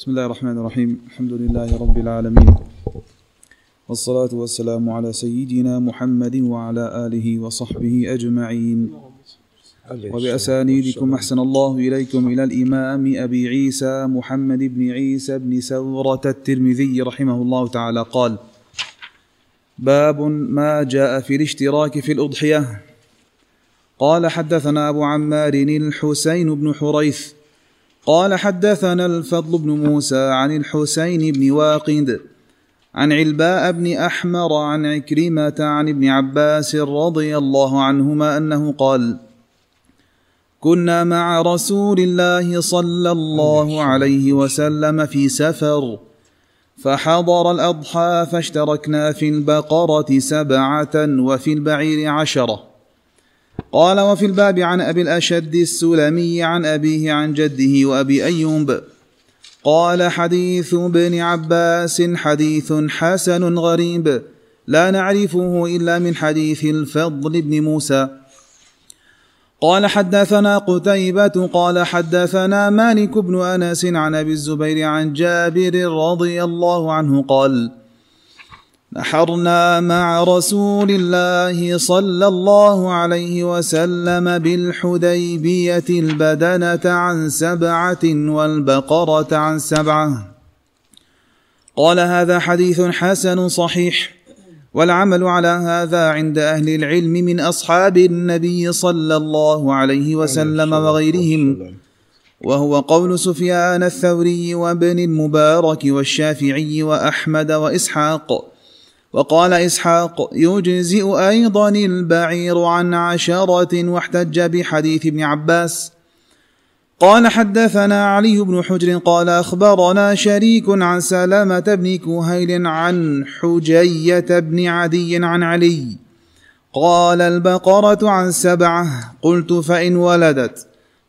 بسم الله الرحمن الرحيم الحمد لله رب العالمين والصلاة والسلام على سيدنا محمد وعلى آله وصحبه أجمعين وبأسانيدكم أحسن الله إليكم إلى الإمام أبي عيسى محمد بن عيسى بن سورة الترمذي رحمه الله تعالى قال باب ما جاء في الاشتراك في الأضحية قال حدثنا أبو عمار الحسين بن حريث قال حدثنا الفضل بن موسى عن الحسين بن واقد عن علباء بن أحمر عن عكرمة عن ابن عباس رضي الله عنهما أنه قال كنا مع رسول الله صلى الله عليه وسلم في سفر فحضر الأضحى فاشتركنا في البقرة سبعة وفي البعير عشرة قال وفي الباب عن أبي الأشد السلمي عن أبيه عن جده وأبي أيوب قال حديث ابن عباس حديث حسن غريب لا نعرفه إلا من حديث الفضل بن موسى. قال حدثنا قتيبة قال حدثنا مالك بن أنس عن أبي الزبير عن جابر رضي الله عنه قال نحرنا مع رسول الله صلى الله عليه وسلم بالحديبية البدنة عن سبعة والبقرة عن سبعة. قال هذا حديث حسن صحيح والعمل على هذا عند أهل العلم من أصحاب النبي صلى الله عليه وسلم وغيرهم. وهو قول سفيان الثوري وابن المبارك والشافعي وأحمد وإسحاق. وقال إسحاق يجزئ أيضا البعير عن عشرة واحتج بحديث ابن عباس. قال حدثنا علي بن حجر قال أخبرنا شريك عن سلامة بن كهيل عن حجية بن عدي عن علي. قال البقرة عن سبعة. قلت فإن ولدت.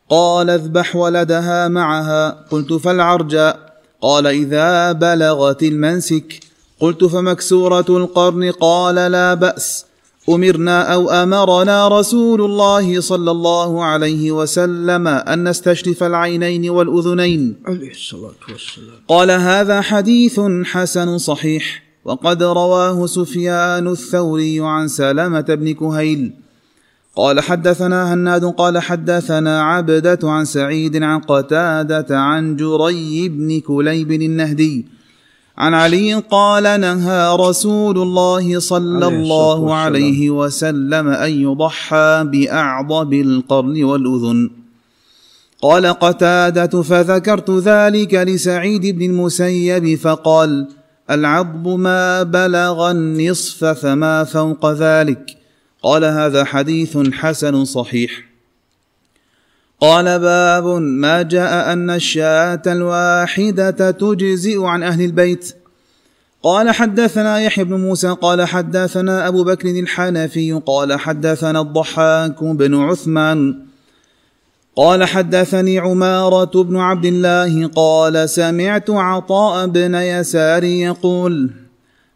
قال اذبح ولدها معها. قلت فالعرجاء قال إذا بلغت المنسك. قلت فمكسورة القرن قال لا بأس. أمرنا أو أمرنا رسول الله صلى الله عليه وسلم أن نستشرف العينين والأذنين. عليه الصلاة والسلام. قال هذا حديث حسن صحيح وقد رواه سفيان الثوري عن سلامة بن كهيل. قال حدثنا هناد قال حدثنا عبدة عن سعيد عن قتادة عن جري بن كليب النهدي. عن علي قال نهى رسول الله صلى الله عليه وسلم أن يضحى بأعضب القرن والأذن. قال قتادة فذكرت ذلك لسعيد بن المسيب فقال العضب ما بلغ النصف فما فوق ذلك. قال هذا حديث حسن صحيح. قال باب ما جاء أن الشاة الواحدة تجزئ عن أهل البيت. قال حدثنا يحيى بن موسى قال حدثنا أبو بكر الحنفي قال حدثنا الضحاك بن عثمان. قال حدثني عمارة بن عبد الله قال سمعت عطاء بن يسار يقول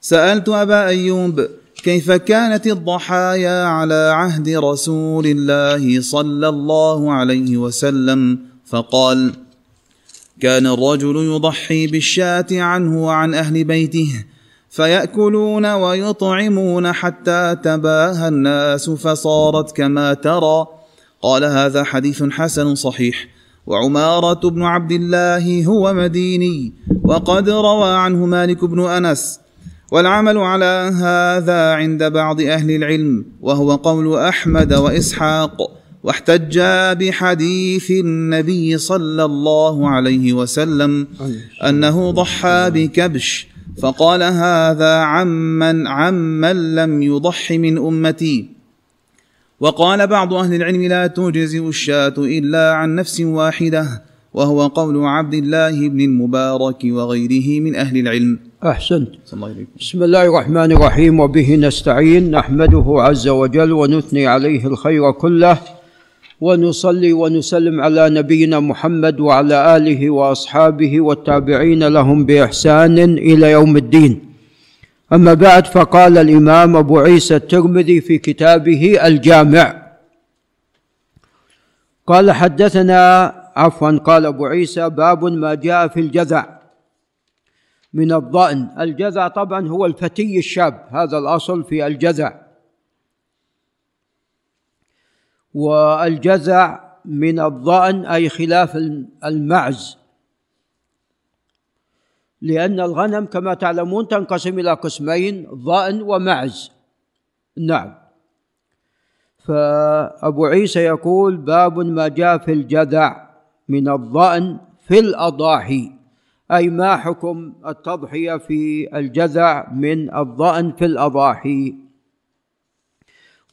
سألت أبا أيوب كيف كانت الضحايا على عهد رسول الله صلى الله عليه وسلم؟ فقال كان الرجل يضحي بالشاة عنه وعن أهل بيته فيأكلون ويطعمون حتى تباهى الناس فصارت كما ترى. قال هذا حديث حسن صحيح وعمارة بن عبد الله هو مديني وقد روى عنه مالك بن أنس والعمل على هذا عند بعض أهل العلم وهو قول أحمد وإسحاق واحتجا بحديث النبي صلى الله عليه وسلم أنه ضحى بكبش فقال هذا عمن عمن لم يضح من أمتي. وقال بعض أهل العلم لا تجزئ الشاة إلا عن نفس واحدة وهو قول عبد الله بن المبارك وغيره من أهل العلم. أحسنت. الله بسم الله الرحمن الرحيم. وبه نستعين نحمده عز وجل ونثني عليه الخير كله ونصلي ونسلم على نبينا محمد وعلى آله وأصحابه والتابعين لهم بإحسان إلى يوم الدين. أما بعد فقال الإمام أبو عيسى الترمذي في كتابه الجامع. قال حدثنا عفوا قال أبو عيسى باب ما جاء في الجذع من الضأن. الجذع طبعا هو الفتي الشاب هذا الأصل في الجذع والجذع من الضأن أي خلاف المعز. لأن الغنم كما تعلمون تنقسم إلى قسمين ضأن ومعز. نعم. فأبو عيسى يقول باب ما جاء في الجذع من الضأن في الأضاحي. أي ما حكم التضحية في الجذع من الضأن في الأضاحي؟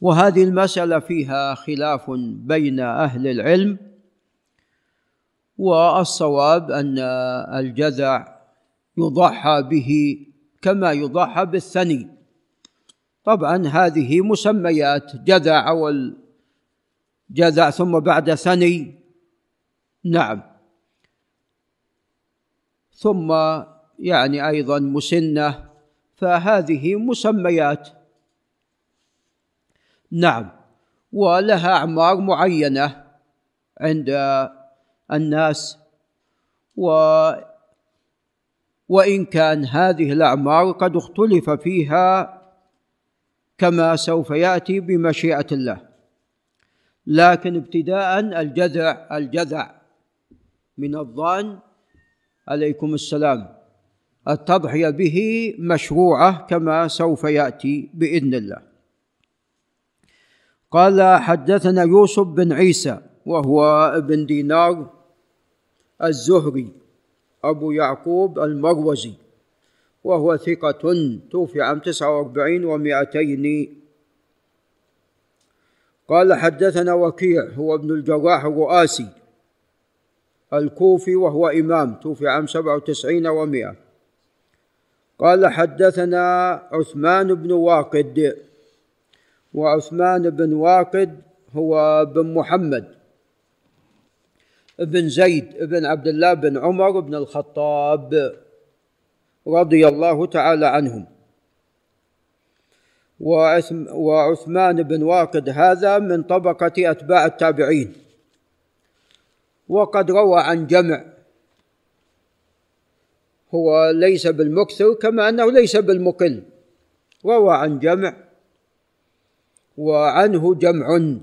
وهذه المسألة فيها خلاف بين أهل العلم والصواب أن الجذع يضحى به كما يضحى بالثني. طبعا هذه مسميات جذع أول جذع ثم بعد ثني نعم. ثم يعني أيضا مسنة فهذه مسميات. نعم. ولها أعمار معينة عند الناس. و وإن كان هذه الأعمار قد اختلف فيها كما سوف يأتي بمشيئة الله. لكن ابتداء الجذع الجذع من الظان عليكم السلام. التضحية به مشروعة كما سوف يأتي بإذن الله. قال حدثنا يوسف بن عيسى وهو ابن دينار الزهري أبو يعقوب المروزي وهو ثقة توفي عام تسعة وأربعين ومائتين. قال حدثنا وكيع هو ابن الجراح الرؤاسي الكوفي وهو إمام توفي عام سبعة وتسعين ومائة قال حدثنا عثمان بن واقد وعثمان بن واقد هو بن محمد بن زيد بن عبد الله بن عمر بن الخطاب رضي الله تعالى عنهم. وعثمان بن واقد هذا من طبقة أتباع التابعين. وقد روى عن جمع. هو ليس بالمكثر كما أنه ليس بالمقل. روى عن جمع وعنه جمع.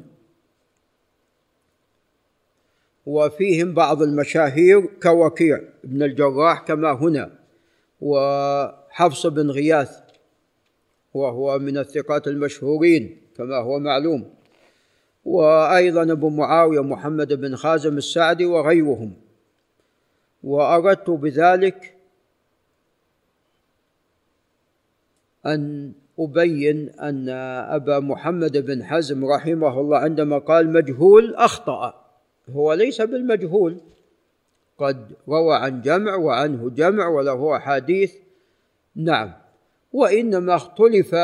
وفيهم بعض المشاهير كوكيع بن الجراح كما هنا وحفص بن غياث وهو من الثقات المشهورين كما هو معلوم. وأيضا أبو معاوية محمد بن خازم السعدي وغيرهم. وأردت بذلك أن أبين أن أبا محمد بن حزم رحمه الله عندما قال مجهول أخطأ. هو ليس بالمجهول قد روى عن جمع وعنه جمع وله أحاديث. نعم وإنما اختلف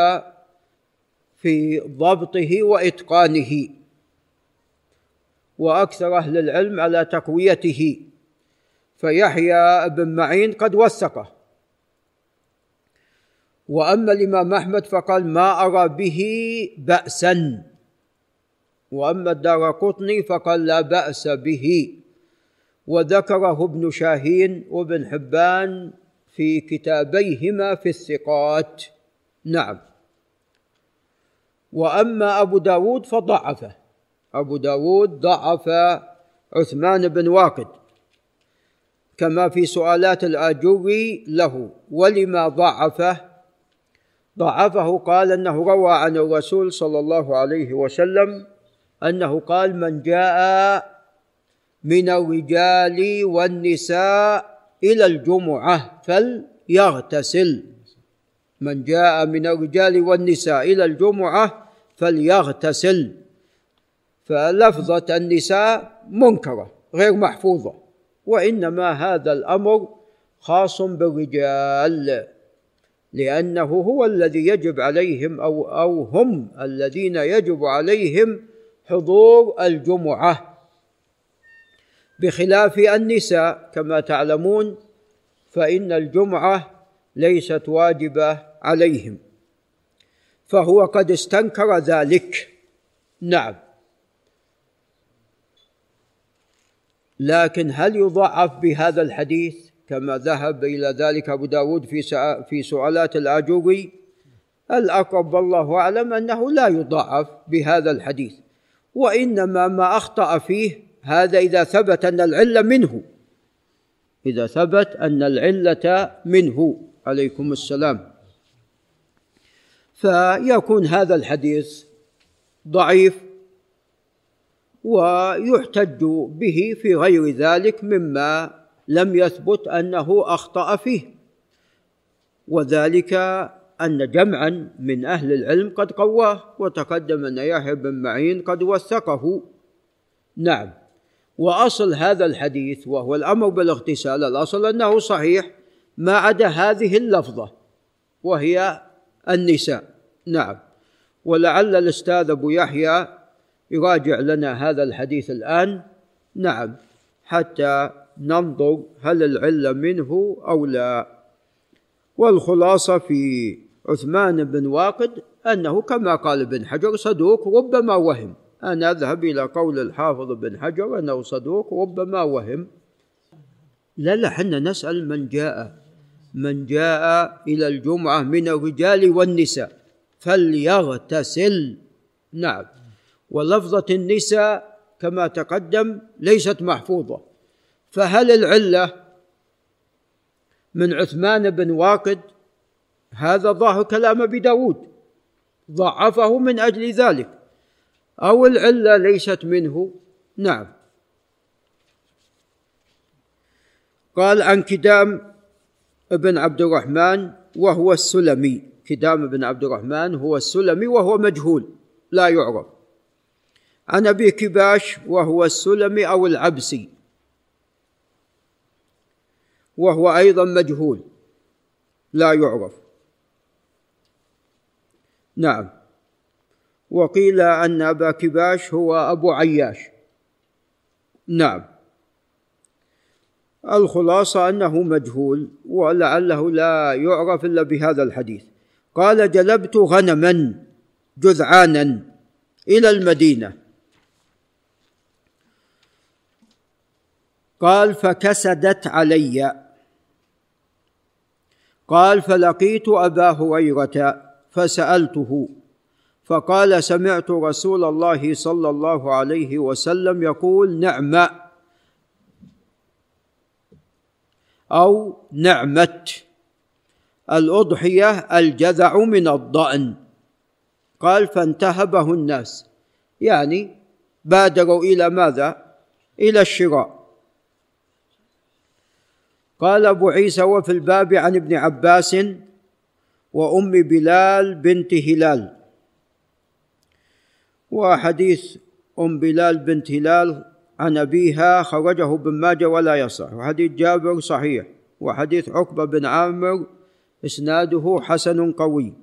في ضبطه وإتقانه. وأكثر أهل العلم على تقويته. فيحيى بن معين قد وثقه. وأما الإمام أحمد فقال ما أرى به بأسا. وأما الدار قطني فقال لا بأس به. وذكره ابن شاهين وابن حبان في كتابيهما في الثقات. نعم. وأما أبو داود فضعفه. أبو داود ضعف عثمان بن واقد. كما في سؤالات الآجري له ولما ضعفه؟ ضعفه قال أنه روى عن الرسول صلى الله عليه وسلم أنه قال من جاء من الرجال والنساء إلى الجمعة فليغتسل. من جاء من الرجال والنساء إلى الجمعة فليغتسل. فلفظة النساء منكرة غير محفوظة. وإنما هذا الأمر خاص بالرجال لأنه هو الذي يجب عليهم أو أو هم الذين يجب عليهم حضور الجمعة. بخلاف النساء كما تعلمون فإن الجمعة ليست واجبة عليهم فهو قد استنكر ذلك. نعم. لكن هل يضعف بهذا الحديث كما ذهب إلى ذلك أبو داود في في سؤالات الآجوري الأقرب والله أعلم أنه لا يضاعف بهذا الحديث وإنما ما أخطأ فيه هذا إذا ثبت أن العلة منه. إذا ثبت أن العلة منه. عليكم السلام. فيكون هذا الحديث ضعيف ويحتج به في غير ذلك مما لم يثبت أنه أخطأ فيه. وذلك أن جمعا من أهل العلم قد قواه وتقدم أن يحيى بن معين قد وثقه. نعم. وأصل هذا الحديث وهو الأمر بالاغتسال الأصل أنه صحيح ما عدا هذه اللفظة وهي النساء. نعم. ولعل الأستاذ أبو يحيى يراجع لنا هذا الحديث الآن؟ نعم حتى ننظر هل العلة منه أو لا. والخلاصة في عثمان بن واقد أنه كما قال ابن حجر صدوق ربما وهم. أنا أذهب إلى قول الحافظ بن حجر أنه صدوق ربما وهم. لا لا حنا نسأل من جاء. من جاء إلى الجمعة من الرجال والنساء. فليغتسل. نعم. ولفظة النساء كما تقدم ليست محفوظة. فهل العلة من عثمان بن واقد؟ هذا ظاهر كلام أبي داود. ضعفه من أجل ذلك. أو العلة ليست منه؟ نعم. قال عن كدام ابن عبد الرحمن وهو السلمي. كدام بن عبد الرحمن هو السلمي وهو مجهول. لا يعرف. عن ابي كباش وهو السلمي أو العبسي وهو أيضا مجهول. لا يعرف. نعم. وقيل أن أبا كباش هو أبو عياش. نعم. الخلاصة أنه مجهول ولعله لا يعرف إلا بهذا الحديث. قال جلبت غنما جذعانا إلى المدينة. قال فكسدت علي. قال فلقيت أبا هريرة فسألته فقال سمعت رسول الله صلى الله عليه وسلم يقول نعم أو نعمت الأضحية الجذع من الضأن. قال فانتهبه الناس يعني بادروا إلى ماذا؟ إلى الشراء. قال أبو عيسى وفي الباب عن ابن عباس وأم بلال بنت هلال. وحديث أم بلال بنت هلال عن أبيها خرجه ابن ماجه ولا يصح. وحديث جابر صحيح. وحديث عقبة بن عامر إسناده حسن قوي.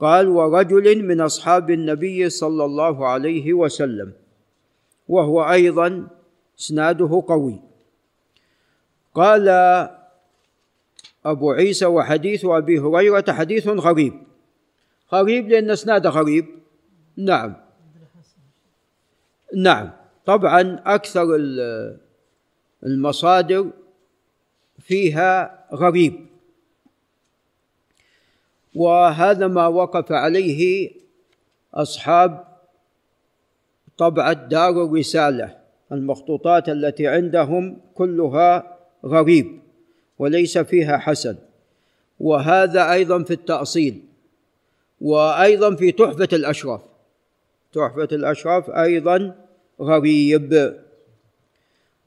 قال ورجل من أصحاب النبي صلى الله عليه وسلم. وهو أيضا إسناده قوي. قال أبو عيسى وحديث أبي هريرة حديث غريب. غريب لأن إسناده غريب. نعم. نعم. طبعا أكثر المصادر فيها غريب. وهذا ما وقف عليه أصحاب طبعة دار الرسالة المخطوطات التي عندهم كلها غريب وليس فيها حسن. وهذا أيضا في التأصيل وأيضا في تحفة الأشراف. تحفة الأشراف أيضا غريب.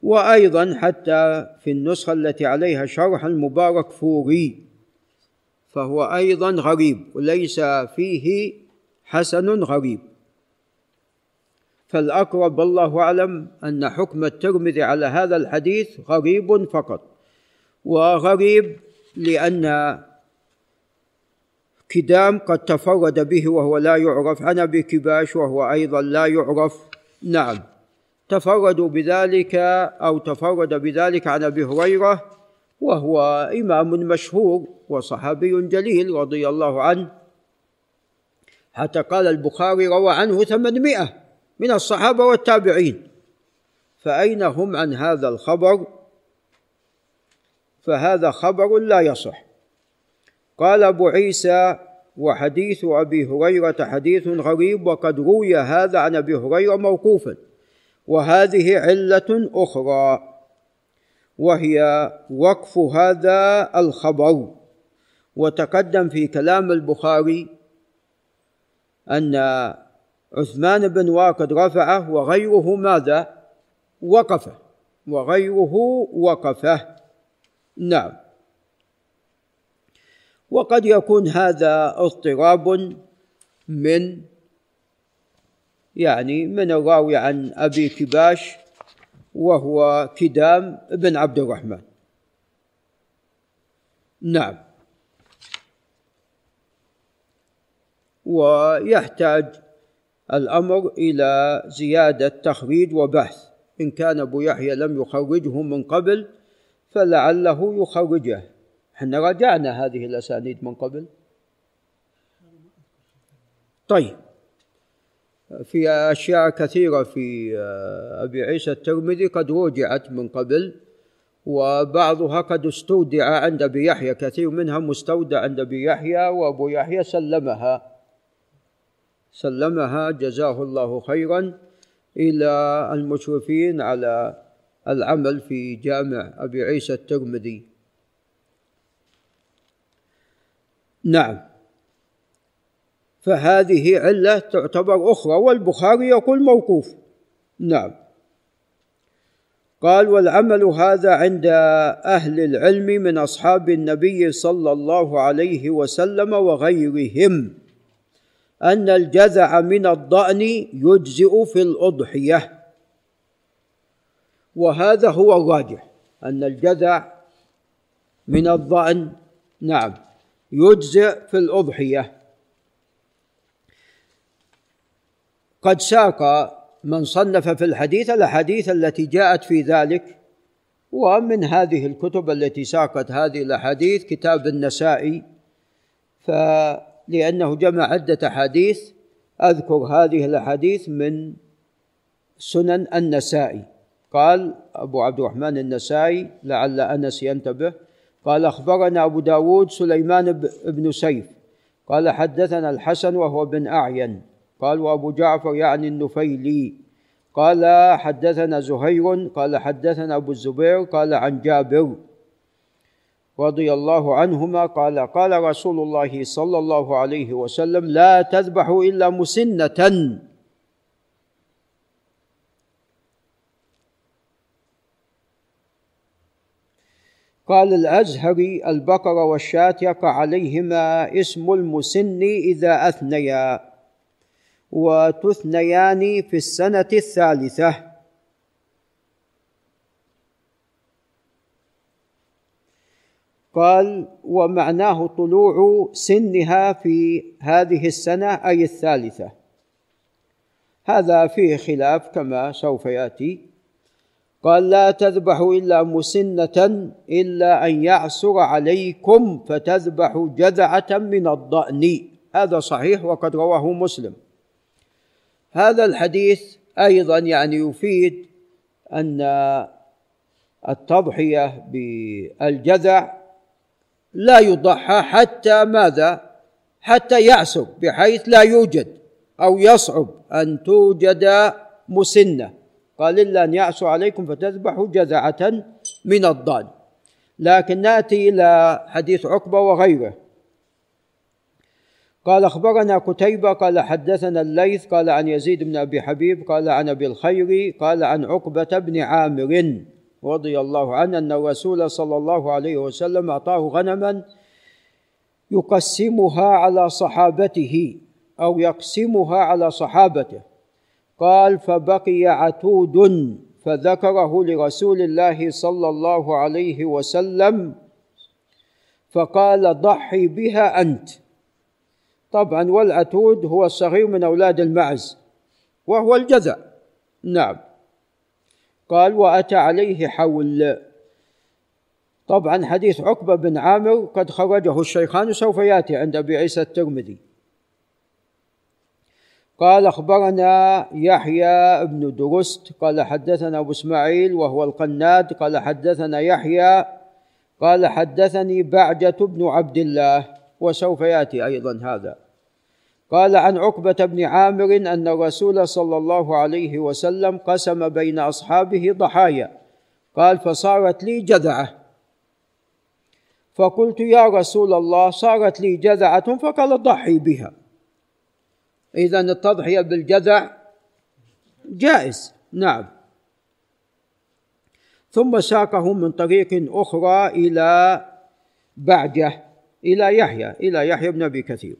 وأيضا حتى في النسخة التي عليها شرح المبارك فوري فهو أيضا غريب وليس فيه حسن غريب. فالأقرب والله أعلم أن حكم الترمذي على هذا الحديث غريب فقط وغريب لأن كدام قد تفرد به وهو لا يعرف عن ابي كباش وهو أيضا لا يعرف. نعم تفردوا بذلك أو تفرد بذلك عن أبي هريرة وهو إمام مشهور وصحابي جليل رضي الله عنه حتى قال البخاري روى عنه ثمانمائة. من الصحابة والتابعين. فأين هم عن هذا الخبر؟ فهذا خبر لا يصح. قال أبو عيسى وحديث أبي هريرة حديث غريب وقد روي هذا عن أبي هريرة موقوفا. وهذه علة أخرى وهي وقف هذا الخبر. وتقدم في كلام البخاري أن عثمان بن واقد رفعه وغيره ماذا؟ وقفه. وغيره وقفه. نعم. وقد يكون هذا اضطراب من يعني من الراوي عن أبي كباش وهو كدام بن عبد الرحمن. نعم. ويحتاج الأمر إلى زيادة تخريج وبحث. إن كان أبو يحيى لم يخرجه من قبل فلعله يخرجه. إحنا راجعنا هذه الأسانيد من قبل. طيب. في أشياء كثيرة في آه، أبي عيسى الترمذي قد رجعت من قبل وبعضها قد استودع عند أبي يحيى كثير منها مستودع عند أبي يحيى وأبو يحيى سلمها. سلمها جزاه الله خيرا. إلى المشرفين على العمل في جامع أبي عيسى الترمذي. نعم. فهذه علة تعتبر أخرى والبخاري يقول موقوف. نعم. قال والعمل هذا عند أهل العلم من أصحاب النبي صلى الله عليه وسلم وغيرهم. أن الجذع من الضأن يجزئ في الأضحية. وهذا هو الراجح أن الجذع من الضأن نعم يجزئ في الأضحية. قد ساق من صنف في الحديث الأحاديث التي جاءت في ذلك ومن هذه الكتب التي ساقت هذه الأحاديث كتاب النسائي. فلانه جمع عدة أحاديث. أذكر هذه الأحاديث من سنن النسائي. قال أبو عبد الرحمن النسائي لعل أنس ينتبه قال أخبرنا أبو داود سليمان بن سيف قال حدثنا الحسن وهو بن أعين قال وأبو جعفر يعني النفيلي قال حدثنا زهير قال حدثنا أبو الزبير قال عن جابر. رضي الله عنهما قال قال رسول الله صلى الله عليه وسلم لا تذبحوا إلا مسنة. قال الأزهري البقرة والشاة يقع عليهما اسم المسن إذا أثنيا وتثنيان في السنة الثالثة. قال ومعناه طلوع سنها في هذه السنة أي الثالثة. هذا فيه خلاف كما سوف يأتي. قال لا تذبحوا إلا مسنة إلا أن يعسر عليكم فتذبحوا جذعة من الضأن. هذا صحيح وقد رواه مسلم. هذا الحديث أيضا يعني يفيد أن التضحية بالجذع لا يضحى حتى ماذا؟ حتى يعسر بحيث لا يوجد أو يصعب أن توجد مسنة. قال إلا أن يعسر عليكم فتذبحوا جذعه من الضال. لكن نأتي إلى حديث عقبة وغيره. قال أخبرنا قتيبة قال حدثنا الليث قال عن يزيد بن أبي حبيب قال عن أبي الخير قال عن عقبة بن عامر. رضي الله عنه أن الرسول صلى الله عليه وسلم أعطاه غنما يقسمها على صحابته أو يقسمها على صحابته. قال فبقي عتود فذكره لرسول الله صلى الله عليه وسلم فقال ضحي بها أنت. طبعا والعتود هو الصغير من أولاد المعز وهو الجذع نعم. قال وأتى عليه حول. طبعا حديث عقبة بن عامر قد خرجه الشيخان سوف يأتي عند أبي عيسى الترمذي. قال أخبرنا يحيى بن درست قال حدثنا أبو إسماعيل وهو القناد قال حدثنا يحيى قال حدثني بعجة بن عبد الله وسوف يأتي أيضا هذا. قال عن عقبة بن عامر أن الرسول صلى الله عليه وسلم قسم بين أصحابه ضحايا. قال فصارت لي جذعة. فقلت يا رسول الله صارت لي جذعة فقال ضحي بها. إذا التضحية بالجذع جائز. نعم. ثم ساقه من طريق أخرى إلى بعجة إلى يحيى إلى يحيى بن أبي كثير.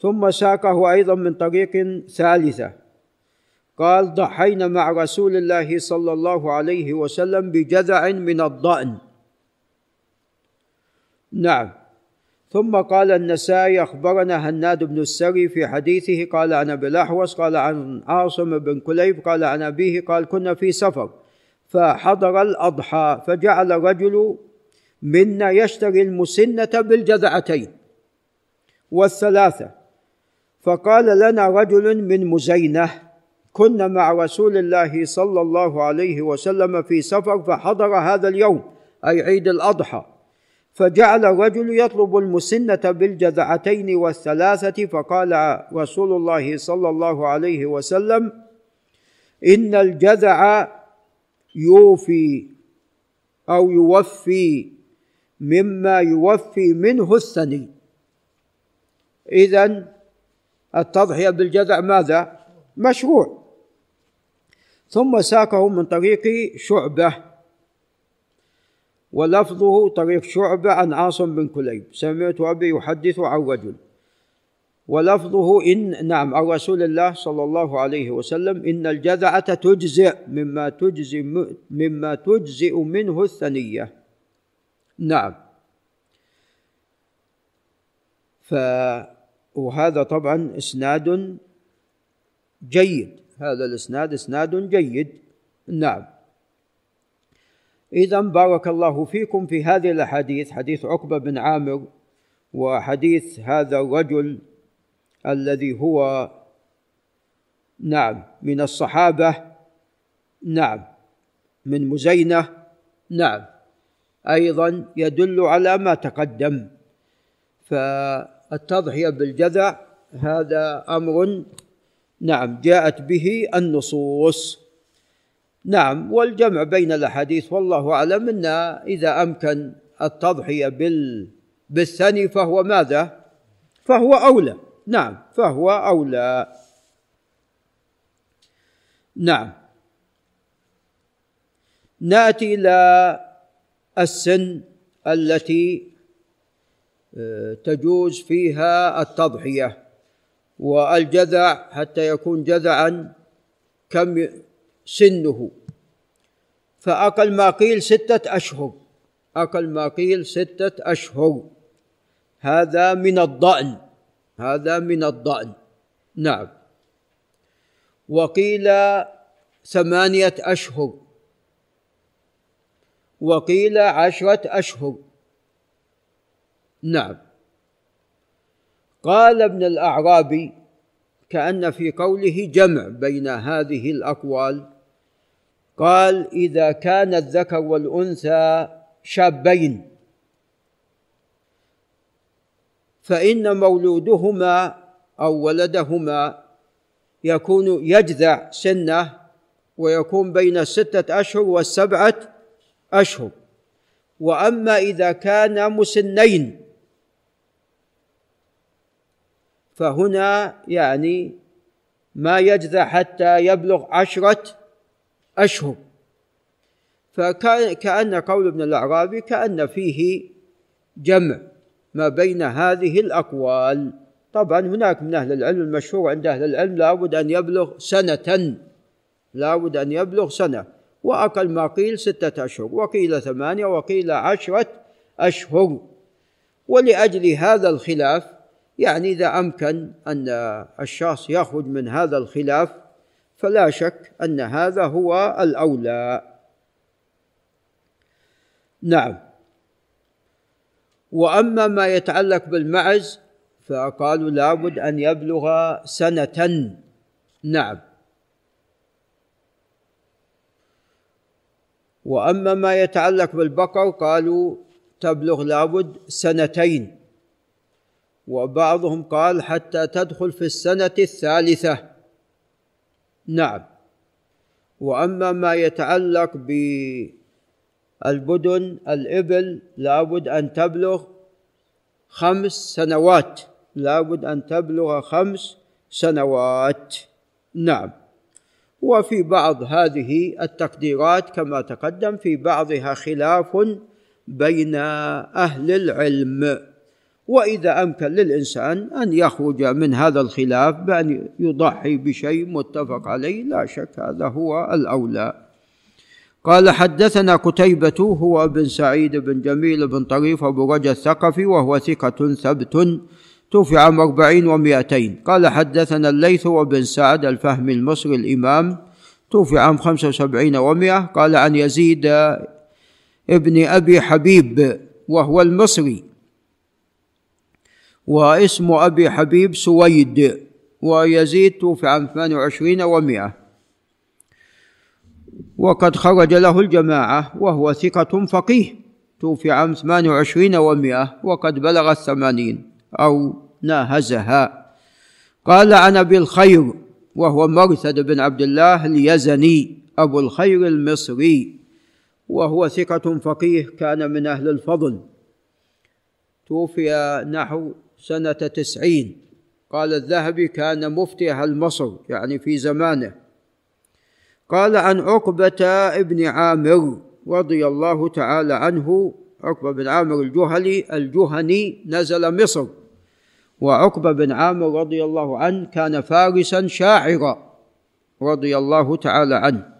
ثم ساقه أيضا من طريق ثالثة. قال ضحينا مع رسول الله صلى الله عليه وسلم بجذع من الضأن. نعم. ثم قال النسائي أخبرنا هناد بن السري في حديثه قال عن أبي الأحوص قال عن عاصم بن كليب قال عن أبيه قال كنا في سفر. فحضر الأضحى فجعل رجل منا يشتري المسنة بالجذعتين. والثلاثة فقال لنا رجل من مزينة كنا مع رسول الله صلى الله عليه وسلم في سفر فحضر هذا اليوم أي عيد الأضحى. فجعل الرجل يطلب المسنة بالجذعتين والثلاثة فقال رسول الله صلى الله عليه وسلم إن الجذع يوفي أو يوفي مما يوفي منه الثني. إذا التضحية بالجذع ماذا؟ مشروع. ثم ساقه من طريق شعبة ولفظه طريق شعبة عن عاصم بن كليب. سمعت أبي يحدث عن رجل ولفظه إن نعم عن رسول الله صلى الله عليه وسلم إن الجذعة تجزئ مما تجزئ مما تجزئ منه الثنية. نعم. ف وهذا طبعا إسناد جيد. هذا الإسناد إسناد جيد. نعم. اذا بارك الله فيكم في هذه الأحاديث حديث عقبة بن عامر وحديث هذا الرجل الذي هو نعم من الصحابة نعم من مزينة نعم أيضا يدل على ما تقدم. فالتضحيه بالجذع هذا أمر نعم جاءت به النصوص. نعم والجمع بين الأحاديث والله أعلم أن إذا أمكن التضحية بال بالثني فهو ماذا؟ فهو أولى. نعم فهو أولى. نعم. نأتي إلى السن التي تجوز فيها التضحية والجذع حتى يكون جذعا كم سنه. فأقل ما قيل ستة أشهر. أقل ما قيل ستة أشهر. هذا من الضأن. هذا من الضأن. نعم. وقيل ثمانية أشهر. وقيل عشرة أشهر. نعم. قال ابن الأعرابي كأن في قوله جمع بين هذه الأقوال قال إذا كان الذكر والأنثى شابين فإن مولودهما أو ولدهما يكون يجذع سنة ويكون بين الستة أشهر والسبعة أشهر وأما إذا كان مسنين فهنا يعني ما يجذع حتى يبلغ عشرة أشهر. فكأن قول ابن الأعرابي كأن فيه جمع ما بين هذه الأقوال. طبعا هناك من أهل العلم المشهور عند أهل العلم لابد أن يبلغ سنة لابد أن يبلغ سنة وأقل ما قيل ستة أشهر وقيل ثمانية وقيل عشرة أشهر. ولأجل هذا الخلاف يعني إذا أمكن أن الشخص يخرج من هذا الخلاف فلا شك أن هذا هو الأولى. نعم. وأما ما يتعلق بالمعز فقالوا لابد أن يبلغ سنة. نعم. وأما ما يتعلق بالبقر قالوا تبلغ لابد سنتين. وبعضهم قال حتى تدخل في السنة الثالثة. نعم. وأما ما يتعلق بالبدن الإبل لابد أن تبلغ خمس سنوات. لابد أن تبلغ خمس سنوات. نعم. وفي بعض هذه التقديرات كما تقدم في بعضها خلاف بين أهل العلم. وإذا أمكن للإنسان أن يخرج من هذا الخلاف بأن يضحي بشيء متفق عليه لا شك هذا هو الأولى. قال حدثنا قتيبة هو بن سعيد بن جميل بن طريف أبو رجا الثقفي وهو ثقة ثبت توفي عام أربعين ومائتين. قال حدثنا الليث وبن سعد الفهمي المصري الإمام توفي عام خمسة وسبعين ومائة. قال عن يزيد ابن أبي حبيب وهو المصري. واسم أبي حبيب سويد ويزيد توفي عام 28 ومائة. وقد خرج له الجماعة وهو ثقة فقيه توفي عام 28 ومائة وقد بلغ الثمانين أو ناهزها. قال عن أبي الخير وهو مرثد بن عبد الله اليزني أبو الخير المصري. وهو ثقة فقيه كان من أهل الفضل. توفي نحو سنة تسعين. قال الذهبي كان مفتي أهل مصر يعني في زمانه. قال عن عقبة ابن عامر رضي الله تعالى عنه عقبة بن عامر الجهلي الجهني نزل مصر. وعقبة بن عامر رضي الله عنه كان فارسا شاعرا رضي الله تعالى عنه.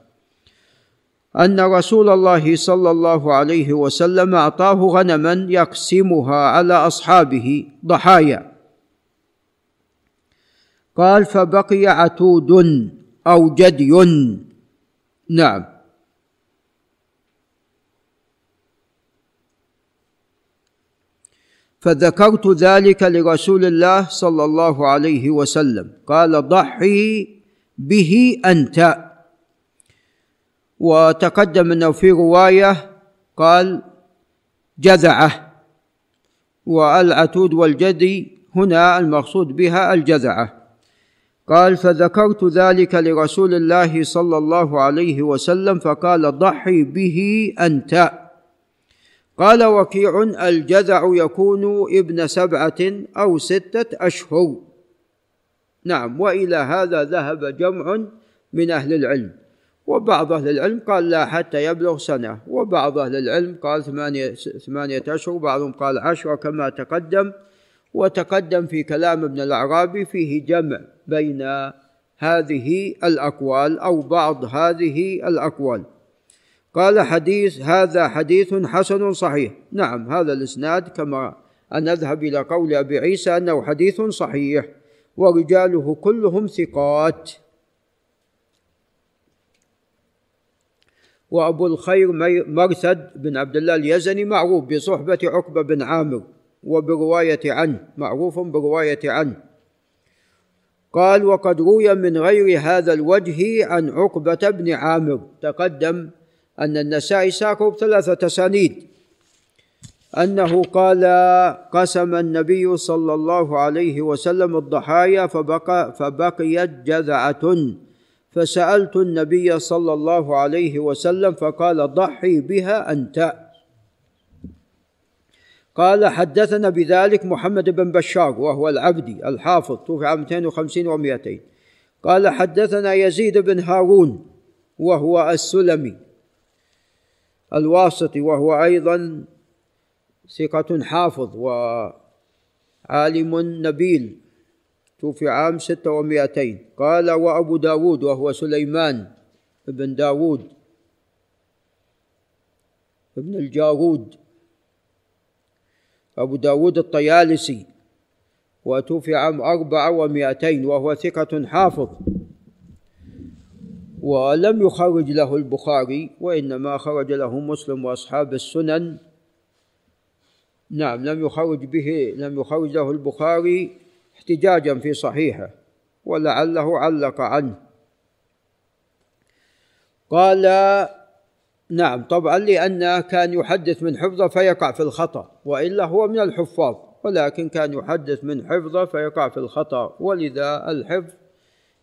أن رسول الله صلى الله عليه وسلم أعطاه غنما يقسمها على أصحابه ضحايا. قال فبقي عتود أو جدي نعم. فذكرت ذلك لرسول الله صلى الله عليه وسلم. قال ضحي به أنت وتقدم أنه في رواية قال جذعة والعتود والجدي هنا المقصود بها الجذعة. قال فذكرت ذلك لرسول الله صلى الله عليه وسلم فقال ضحي به أنت قال وكيع الجذع يكون ابن سبعة أو ستة أشهر نعم وإلى هذا ذهب جمع من أهل العلم. وبعض أهل العلم قال لا حتى يبلغ سنة وبعض أهل العلم قال ثمانية, ثمانية أشهر وبعضهم قال عشرة كما تقدم. وتقدم في كلام ابن الأعرابي فيه جمع بين هذه الأقوال أو بعض هذه الأقوال. قال حديث هذا حديث حسن صحيح. نعم هذا الإسناد كما أن نذهب إلى قول أبي عيسى أنه حديث صحيح. ورجاله كلهم ثقات. وأبو الخير مرثد بن عبد الله اليزني معروف بصحبة عقبة بن عامر وبرواية عنه معروف برواية عنه. قال وقد روي من غير هذا الوجه عن عقبة بن عامر. تقدم أن النسائي ساقه بثلاثة أسانيد أنه قال قسم النبي صلى الله عليه وسلم الضحايا فبقى فبقيت جذعة. فسألت النبي صلى الله عليه وسلم فقال ضحي بها أنت. قال حدثنا بذلك محمد بن بشار وهو العبدي الحافظ توفي عام 250 و200 قال حدثنا يزيد بن هارون وهو السلمي الواسطي وهو أيضا ثقة حافظ وعالم نبيل. توفي عام ستة ومائتين قال وأبو داود وهو سليمان بن داود ابن الجارود. أبو داود الطيالسي. وتوفي عام أربعة ومائتين وهو ثقة حافظ. ولم يخرج له البخاري وإنما خرج له مسلم وأصحاب السنن. نعم لم يخرج به لم يخرج له البخاري. احتجاجا في صحيحه ولعله علق عنه. قال نعم طبعا لأن كان يحدث من حفظة فيقع في الخطأ وإلا هو من الحفاظ ولكن كان يحدث من حفظة فيقع في الخطأ ولذا الحفظ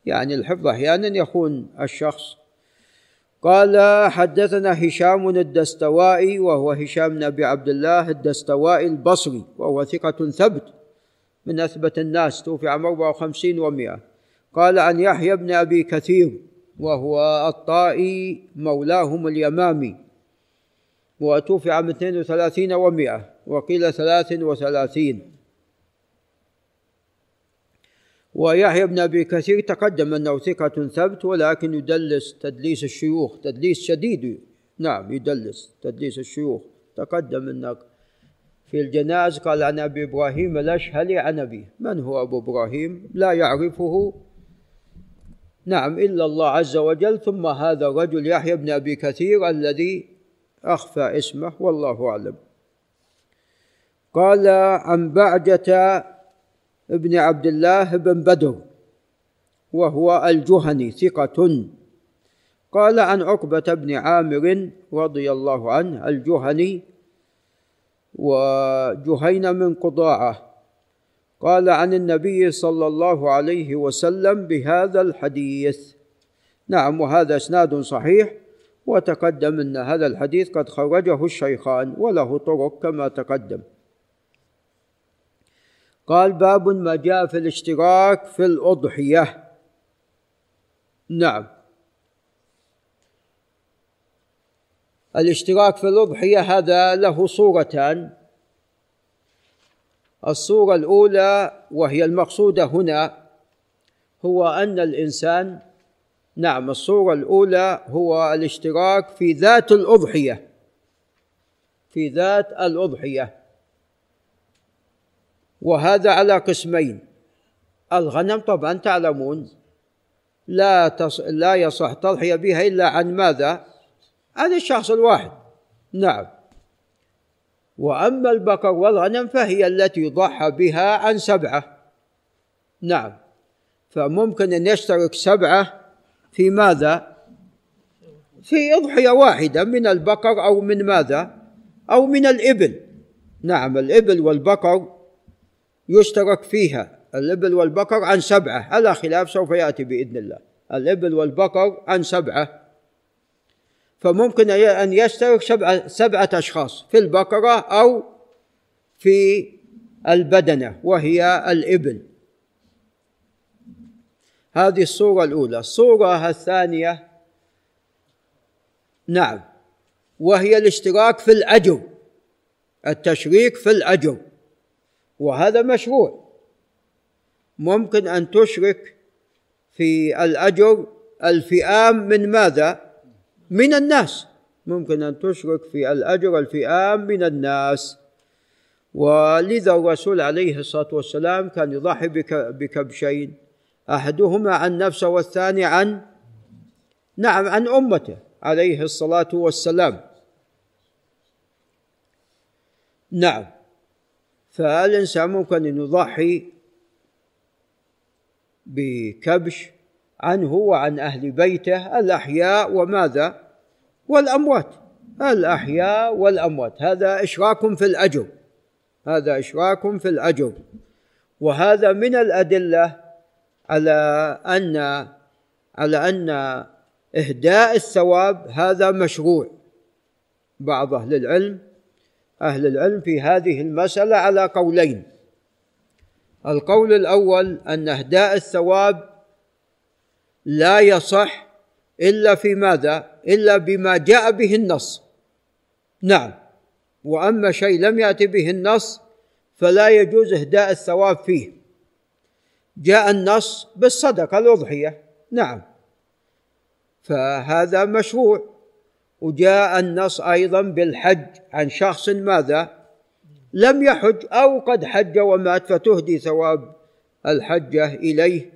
يعني الحفظ أحيانا يخون الشخص. قال حدثنا هشام الدستوائي وهو هشام بن أبي عبد الله الدستوائي البصري وهو ثقة ثبت. من أثبت الناس توفي عام 54 ومئة. قال عن يحيى بن أبي كثير وهو الطائي مولاهم اليمامي وتوفي عام 32 ومئة وقيل 33 ويحيى بن أبي كثير تقدم أنه ثقة ثبت ولكن يدلس تدليس الشيوخ تدليس شديد نعم يدلس تدليس الشيوخ تقدم أنك في الجناز قال عن أبي إبراهيم الأشهلي عن أبيه من هو أبو إبراهيم؟ لا يعرفه. نعم إلا الله عز وجل. ثم هذا الرجل يحيى بن أبي كثير الذي أخفى اسمه والله أعلم. قال عن بعجة ابن عبد الله بن بدر وهو الجهني ثقة. قال عن عقبة بن عامر رضي الله عنه الجهني وجهين من قضاعة قال عن النبي صلى الله عليه وسلم بهذا الحديث. نعم وهذا إسناد صحيح وتقدم أن هذا الحديث قد خرجه الشيخان وله طرق كما تقدم. قال باب ما جاء في الاشتراك في الأضحية. نعم. الاشتراك في الاضحيه هذا له صورتان. الصورة الأولى وهي المقصودة هنا هو أن الإنسان نعم الصورة الأولى هو الاشتراك في ذات الأضحية في ذات الأضحية. وهذا على قسمين. الغنم طبعا تعلمون لا تص... لا يصح تضحية بها إلا عن ماذا؟ عن الشخص الواحد. نعم. وأما البقر والغنم فهي التي يضحى بها عن سبعة. نعم. فممكن أن يشترك سبعة في ماذا؟ في أضحية واحدة من البقر أو من ماذا؟ أو من الإبل. نعم. الإبل والبقر يشترك فيها. الإبل والبقر عن سبعة. على خلاف سوف يأتي بإذن الله. الإبل والبقر عن سبعة. فممكن أن يشترك سبعة, سبعة أشخاص في البقرة أو في البدنة وهي الإبل. هذه الصورة الأولى. الصورة الثانية نعم وهي الاشتراك في الأجر التشريك في الأجر وهذا مشروع. ممكن أن تشرك في الأجر الفئام من ماذا؟ من الناس. ممكن أن تشرك في الأجر الفئام من الناس. ولذا الرسول عليه الصلاة والسلام كان يضحي بكبشين. أحدهما عن نفسه والثاني عن نعم عن أمته عليه الصلاة والسلام. نعم. فالإنسان ممكن أن يضحي بكبش عنه وعن أهل بيته الأحياء وماذا؟ والأموات. الأحياء والأموات. هذا إشراك في الأجر هذا إشراك في الأجر وهذا من الأدلة على أن على أن إهداء الثواب هذا مشروع. بعض أهل العلم أهل العلم في هذه المسألة على قولين. القول الأول أن إهداء الثواب لا يصح إلا في ماذا؟ إلا بما جاء به النص. نعم. وأما شيء لم يأتي به النص فلا يجوز إهداء الثواب فيه. جاء النص بالصدقة الأضحية. نعم. فهذا مشروع. وجاء النص أيضا بالحج عن شخص ماذا؟ لم يحج أو قد حج ومات فتهدي ثواب الحجة إليه.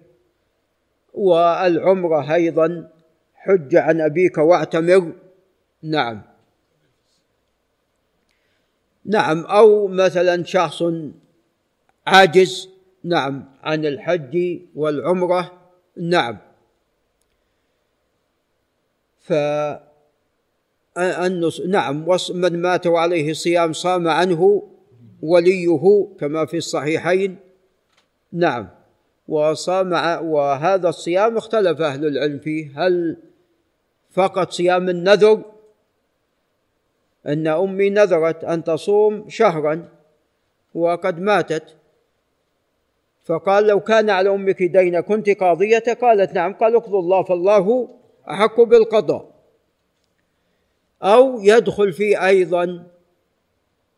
والعمرة أيضا حج عن أبيك واعتمر. نعم. نعم أو مثلا شخص عاجز. نعم عن الحج والعمرة. نعم. ف نعم من مات وعليه صيام صام عنه وليه كما في الصحيحين. نعم. وصام وهذا الصيام اختلف أهل العلم فيه. هل فقط صيام النذر؟ أن أمي نذرت أن تصوم شهرا وقد ماتت. فقال لو كان على أمك دين كنت قاضية قالت نعم. قال اقضوا الله فالله أحق بالقضاء. أو يدخل فيه أيضا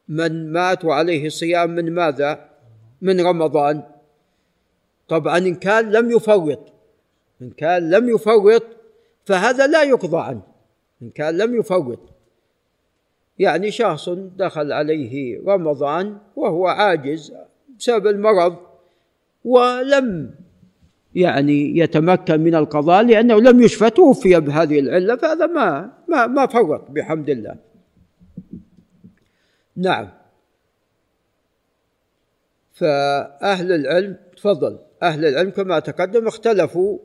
من مات وعليه صيام من ماذا؟ من رمضان. طبعا إن كان لم يفوت إن كان لم يفوت فهذا لا يقضى عنه إن كان لم يفوت. يعني شخص دخل عليه رمضان وهو عاجز بسبب المرض ولم يعني يتمكن من القضاء لأنه لم يشفى توفي بهذه العلة فهذا ما ما ما فرط بحمد الله. نعم. فأهل العلم تفضل. أهل العلم كما تقدم اختلفوا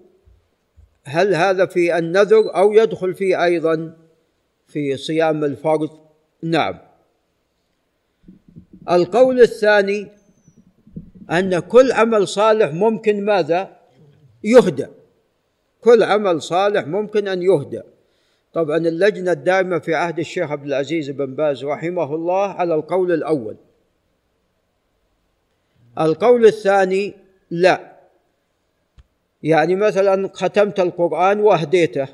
هل هذا في النذر أو يدخل فيه أيضا في صيام الفرض؟ نعم. القول الثاني أن كل عمل صالح ممكن ماذا؟ يهدى كل عمل صالح ممكن أن يهدى طبعا اللجنة الدائمة في عهد الشيخ عبد العزيز بن باز رحمه الله على القول الأول. القول الثاني لا. يعني مثلا ختمت القرآن وأهديته.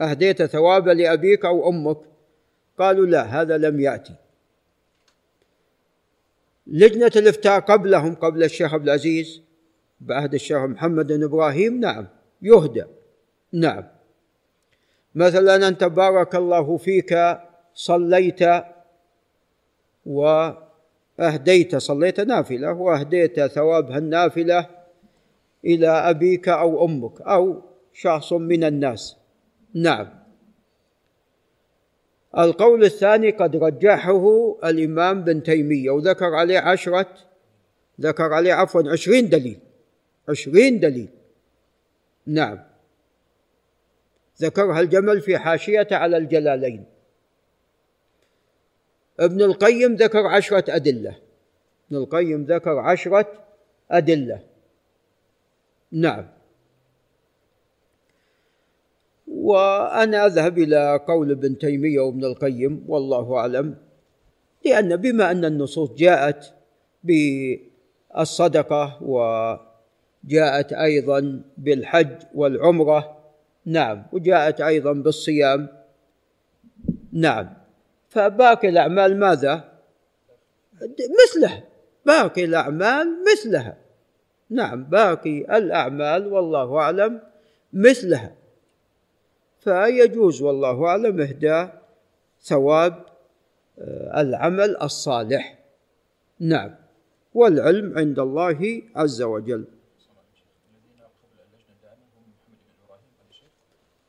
أهديت ثوابا لأبيك أو أمك. قالوا لا هذا لم يأتي. لجنة الإفتاء قبلهم قبل الشيخ عبد العزيز بعهد الشيخ محمد بن إبراهيم نعم يهدى. نعم. مثلا أنت بارك الله فيك صليت وأهديت صليت نافلة وأهديت ثوابها النافلة إلى أبيك أو أمك أو شخص من الناس. نعم. القول الثاني قد رجحه الإمام بن تيمية وذكر عليه عشرة ذكر عليه عفوا عشرين دليل عشرين دليل. نعم. ذكرها الجمل في حاشية على الجلالين. ابن القيم ذكر عشرة أدلة. ابن القيم ذكر عشرة أدلة. نعم. وأنا أذهب إلى قول ابن تيمية وابن القيم والله أعلم لأن بما أن النصوص جاءت بالصدقة وجاءت أيضا بالحج والعمرة نعم وجاءت أيضا بالصيام نعم. فباقي الأعمال ماذا؟ مثلها. باقي الأعمال مثلها. نعم باقي الأعمال والله أعلم مثلها. فيجوز والله أعلم إهداء ثواب آه، العمل الصالح. نعم. والعلم عند الله عز وجل.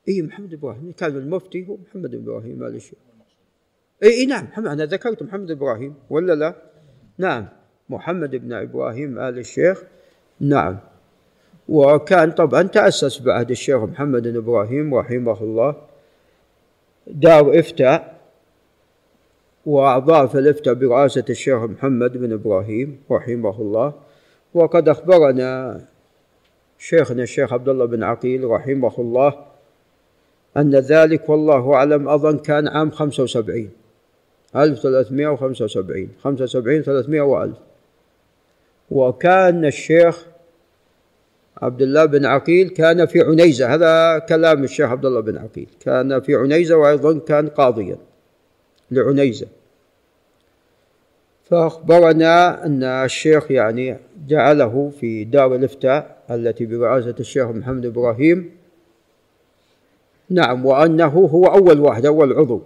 اي محمد إبراهيم. كان المفتي هو محمد إبراهيم آل الشيخ. اي اي نعم أنا ذكرت محمد إبراهيم ولا لا؟ نعم محمد بن إبراهيم آل الشيخ نعم. وكان طبعا تأسس بعهد الشيخ محمد بن إبراهيم رحمه الله دار إفتاء وأعضاء في الإفتاء برئاسة الشيخ محمد بن إبراهيم رحمه الله. وقد أخبرنا شيخنا الشيخ عبد الله بن عقيل رحمه الله أن ذلك والله أعلم أظن كان عام 75 1375 75 300 وألف. وكان الشيخ عبد الله بن عقيل كان في عنيزة. هذا كلام الشيخ عبد الله بن عقيل. كان في عنيزة وأيضا كان قاضيا لعنيزة. فأخبرنا أن الشيخ يعني جعله في دار الإفتاء التي برئاسة الشيخ محمد إبراهيم. نعم وأنه هو أول واحد أول عضو.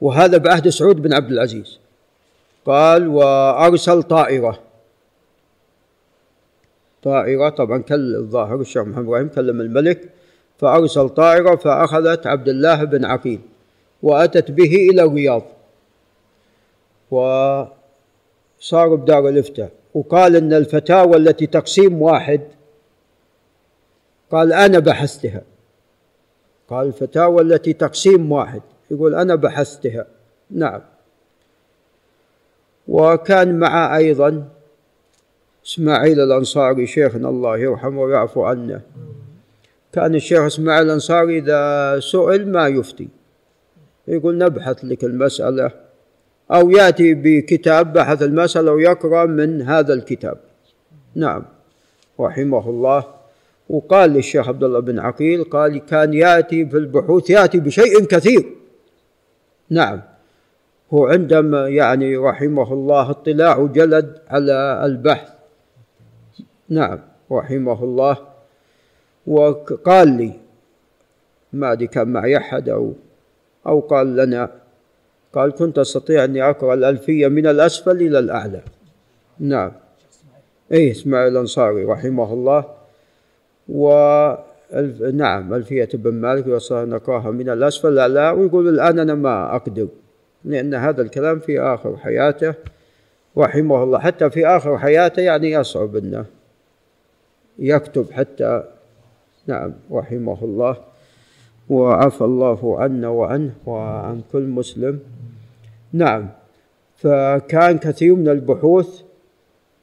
وهذا بعهد سعود بن عبد العزيز. قال وأرسل طائرة. طائرة طبعا كل الظاهر الشيخ محمد إبراهيم كلم الملك فأرسل طائرة فأخذت عبد الله بن عقيل وأتت به إلى الرياض. وصار بدار الإفتاء. وقال إن الفتاوى التي تقسيم واحد. قال أنا بحثتها. قال الفتاوى التي تقسيم واحد. يقول أنا بحثتها. نعم. وكان مع أيضا إسماعيل الأنصاري شيخنا الله يرحمه ويعفو عنه. كان الشيخ إسماعيل الأنصاري إذا سئل ما يفتي. يقول نبحث لك المسألة أو يأتي بكتاب بحث المسألة ويقرأ من هذا الكتاب. نعم. رحمه الله. وقال للشيخ عبد الله بن عقيل قال كان يأتي في البحوث يأتي بشيء كثير. نعم. هو عندما يعني رحمه الله اطلاع جلد على البحث. نعم رحمه الله. وقال لي ما أدري كان معي أحد أو أو قال لنا قال كنت أستطيع أني أقرأ الألفية من الأسفل إلى الأعلى. نعم. إيه إسماعيل الأنصاري رحمه الله. و نعم ألفية ابن مالك وصار نقراها من الأسفل. الأعلى ويقول الآن أنا ما أقدر لأن هذا الكلام في آخر حياته رحمه الله. حتى في آخر حياته يعني يصعب أنه يكتب حتى نعم رحمه الله. وعفى الله عنا وعنه وعن كل مسلم. نعم فكان كثير من البحوث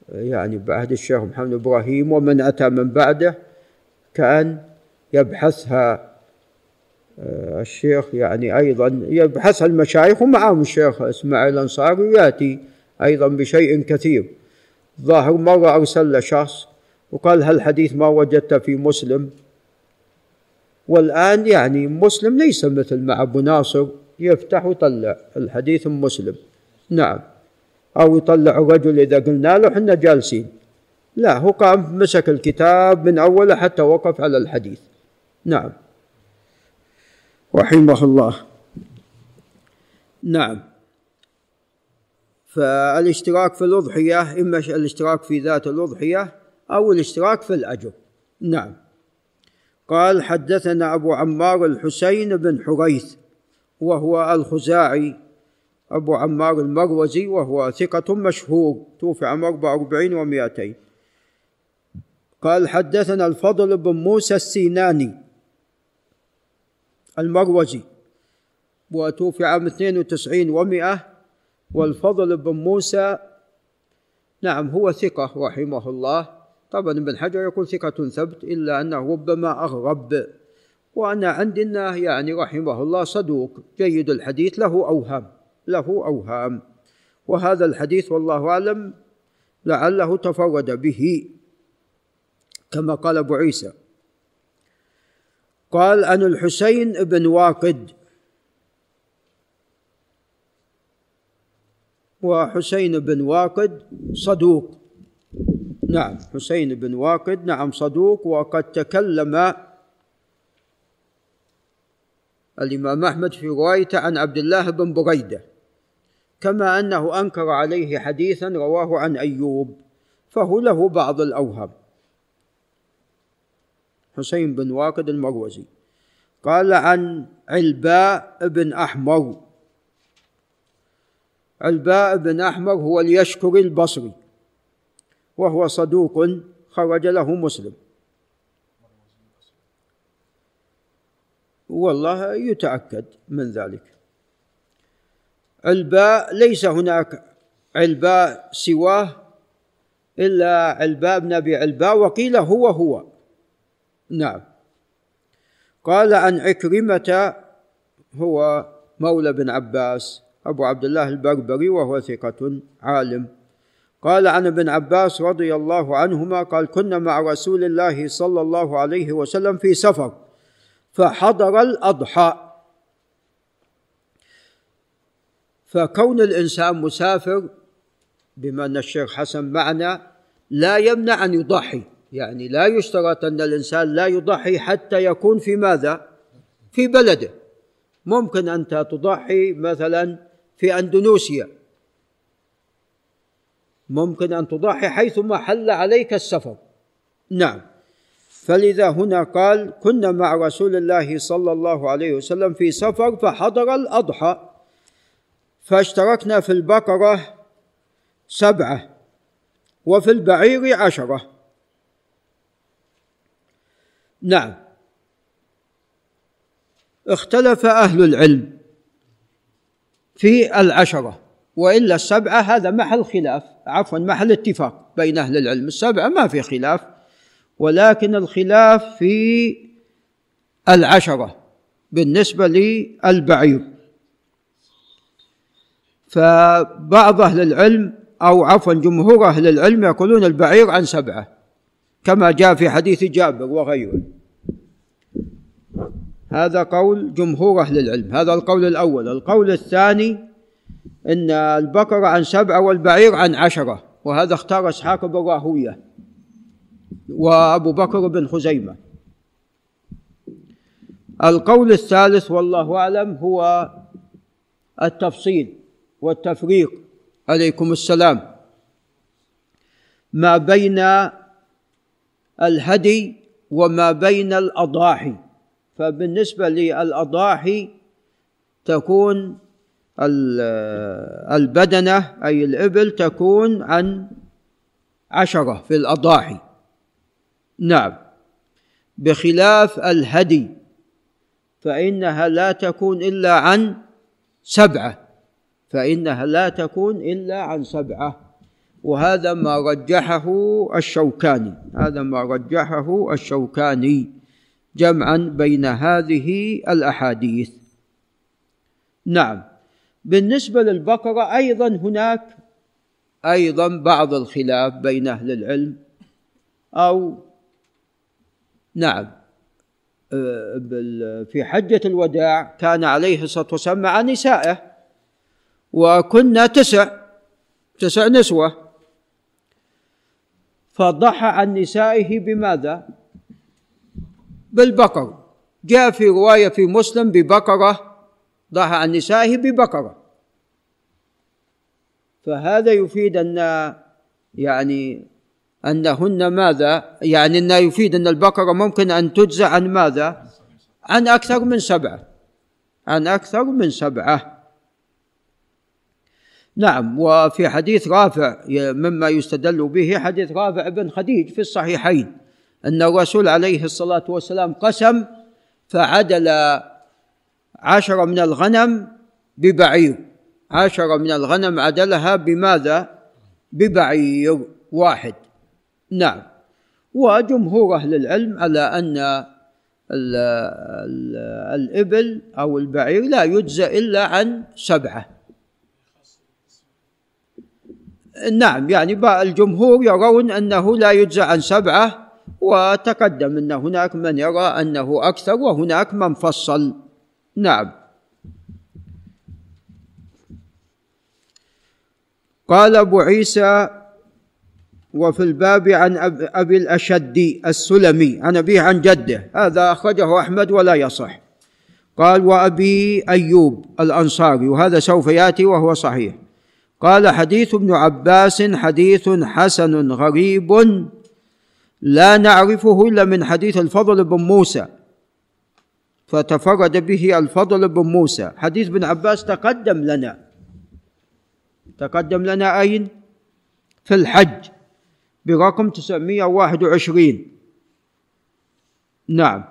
يعني بعهد الشيخ محمد إبراهيم ومن أتى من بعده كان يبحثها آه، الشيخ يعني أيضا يبحثها المشايخ ومعهم الشيخ إسماعيل الانصاري ويأتي أيضا بشيء كثير. ظاهر مرة أرسل له شخص وقال هل حديث ما وجدت في مسلم. والآن يعني مسلم ليس مثل مع أبو ناصر يفتح ويطلع الحديث مسلم. نعم. أو يطلع الرجل إذا قلنا له حنا جالسين. لا هو قام مسك الكتاب من أوله حتى وقف على الحديث. نعم. رحمه الله. نعم. فالاشتراك في الأضحية إما الاشتراك في ذات الأضحية أو الاشتراك في الأجر. نعم. قال حدثنا أبو عمار الحسين بن حريث وهو الخزاعي. أبو عمار المروزي وهو ثقة مشهور توفي عام 44 ومائتين. قال حدثنا الفضل بن موسى السيناني المروزي وتوفي عام 92 ومائة والفضل بن موسى نعم هو ثقة رحمه الله. طبعا ابن حجر يقول ثقة ثبت إلا أنه ربما أغرب. وأنا عندي أنه يعني رحمه الله صدوق جيد الحديث له أوهام له أوهام. وهذا الحديث والله أعلم لعله تفرد به كما قال أبو عيسى. قال عن الحسين بن واقد. وحسين بن واقد صدوق. نعم حسين بن واقد نعم صدوق. وقد تكلم الإمام أحمد في روايته عن عبد الله بن بريدة. كما أنه أنكر عليه حديثا رواه عن أيوب. فهو له بعض الأوهام. حسين بن واقد المروزي. قال عن علباء بن أحمر. علباء بن أحمر هو اليشكري البصري وهو صدوق خرج له مسلم. والله يتأكد من ذلك. علباء ليس هناك علباء سواه إلا علباء بن أبي علباء وقيل هو هو. نعم. قال عن عكرمة هو مولى بن عباس أبو عبد الله البربري وهو ثقة عالم. قال عن ابن عباس رضي الله عنهما قال كنا مع رسول الله صلى الله عليه وسلم في سفر فحضر الأضحى. فكون الإنسان مسافر بما أن الشيخ حسن معنا لا يمنع أن يضحي. يعني لا يشترط أن الإنسان لا يضحي حتى يكون في ماذا؟ في بلده. ممكن أنت تضحي مثلا في أندونيسيا. ممكن أن تضحي حيثما حل عليك السفر. نعم. فلذا هنا قال كنا مع رسول الله صلى الله عليه وسلم في سفر فحضر الأضحى فاشتركنا في البقرة سبعة وفي البعير عشرة. نعم. اختلف أهل العلم في العشرة وإلا السبعة هذا محل خلاف عفوا محل اتفاق بين أهل العلم. السبعة ما في خلاف ولكن الخلاف في العشرة بالنسبة للبعير. فبعض أهل العلم أو عفوا جمهور أهل العلم يقولون البعير عن سبعة كما جاء في حديث جابر وغيره. هذا قول جمهور أهل العلم. هذا القول الأول. القول الثاني إن البقره عن سبعة والبعير عن عشرة وهذا اختار إسحاق بن راهوية وأبو بكر بن خزيمة. القول الثالث والله أعلم هو التفصيل والتفريق. عليكم السلام. ما بين الهدي وما بين الأضاحي. فبالنسبة للأضاحي تكون البدنة أي الإبل تكون عن عشرة في الأضاحي. نعم. بخلاف الهدي فإنها لا تكون إلا عن سبعة. فإنها لا تكون إلا عن سبعة. وهذا ما رجحه الشوكاني. هذا ما رجحه الشوكاني. جمعا بين هذه الأحاديث. نعم بالنسبة للبقرة أيضا هناك أيضا بعض الخلاف بين أهل العلم أو نعم في حجة الوداع كان عليه الصلاة والسلام مع نسائه وكنا تسع تسع نسوة. فضحى عن نسائه بماذا؟ بالبقر جاء في رواية في مسلم ببقرة ضحى عن نسائه ببقرة. فهذا يفيد أن يعني أنهن ماذا؟ يعني انه يفيد أن البقرة ممكن أن تجزى عن ماذا؟ عن أكثر من سبعة. عن أكثر من سبعة. نعم وفي حديث رافع مما يستدل به حديث رافع بن خديج في الصحيحين. أن الرسول عليه الصلاة والسلام قسم فعدل عشرة من الغنم ببعير. عشرة من الغنم عدلها بماذا؟ ببعير واحد. نعم. وجمهور أهل العلم على أن الإبل أو البعير لا يجزى إلا عن سبعة. نعم. يعني الجمهور يرون أنه لا يجزى عن سبعة وتقدم أن هناك من يرى أنه أكثر وهناك من فصل. نعم. قال أبو عيسى وفي الباب عن أبي الأشدي السلمي عن أبيه عن جده هذا أخرجه أحمد ولا يصح. قال وأبي أيوب الأنصاري وهذا سوف يأتي وهو صحيح. قال حديث ابن عباس حديث حسن غريب لا نعرفه إلا من حديث الفضل بن موسى. فتفرد به الفضل بن موسى. حديث ابن عباس تقدم لنا. تقدم لنا أين؟ في الحج برقم 921 نعم.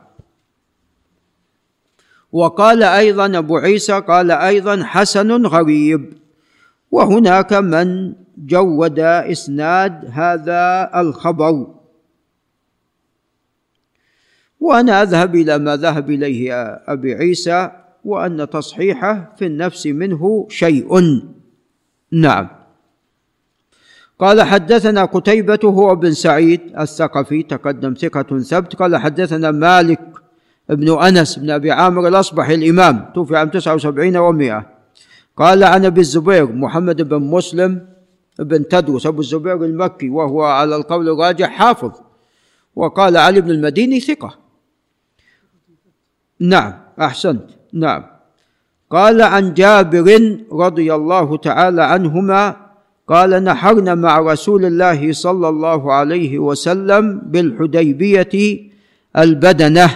وقال أيضا أبو عيسى قال أيضا حسن غريب. وهناك من جود إسناد هذا الخبر. وأنا أذهب إلى ما ذهب إليه أبي عيسى وأن تصحيحه في النفس منه شيء. نعم. قال حدثنا قتيبة هو بن سعيد الثقفي تقدم ثقة ثبت. قال حدثنا مالك بن أنس بن أبي عامر الأصبحي الإمام توفي عام 79 و100 قال عن ابي الزبير محمد بن مسلم بن تدرس أبو الزبير المكي وهو على القول الراجح حافظ. وقال علي بن المديني ثقة. نعم أحسنت. نعم. قال عن جابر رضي الله تعالى عنهما قال نحرنا مع رسول الله صلى الله عليه وسلم بالحديبية البدنة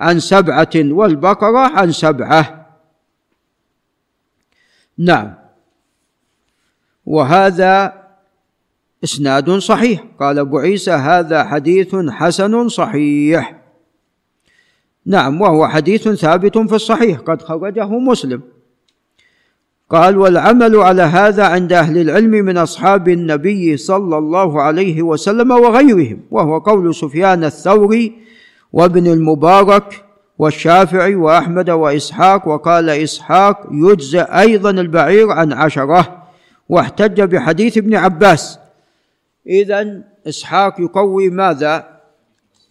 عن سبعة والبقرة عن سبعة. نعم. وهذا إسناد صحيح. قال ابو عيسى هذا حديث حسن صحيح. نعم وهو حديث ثابت في الصحيح قد خرجه مسلم. قال والعمل على هذا عند أهل العلم من أصحاب النبي صلى الله عليه وسلم وغيرهم وهو قول سفيان الثوري وابن المبارك والشافعي وأحمد وإسحاق وقال إسحاق يجزى أيضا البعير عن عشرة واحتج بحديث ابن عباس. اذا إسحاق يقوي ماذا؟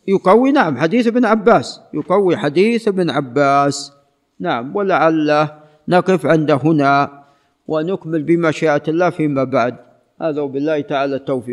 يقوي نعم حديث ابن عباس. يقوي حديث ابن عباس. نعم ولعل نقف عند هنا ونكمل بمشيئة الله فيما بعد. هذا وبالله تعالى التوفيق.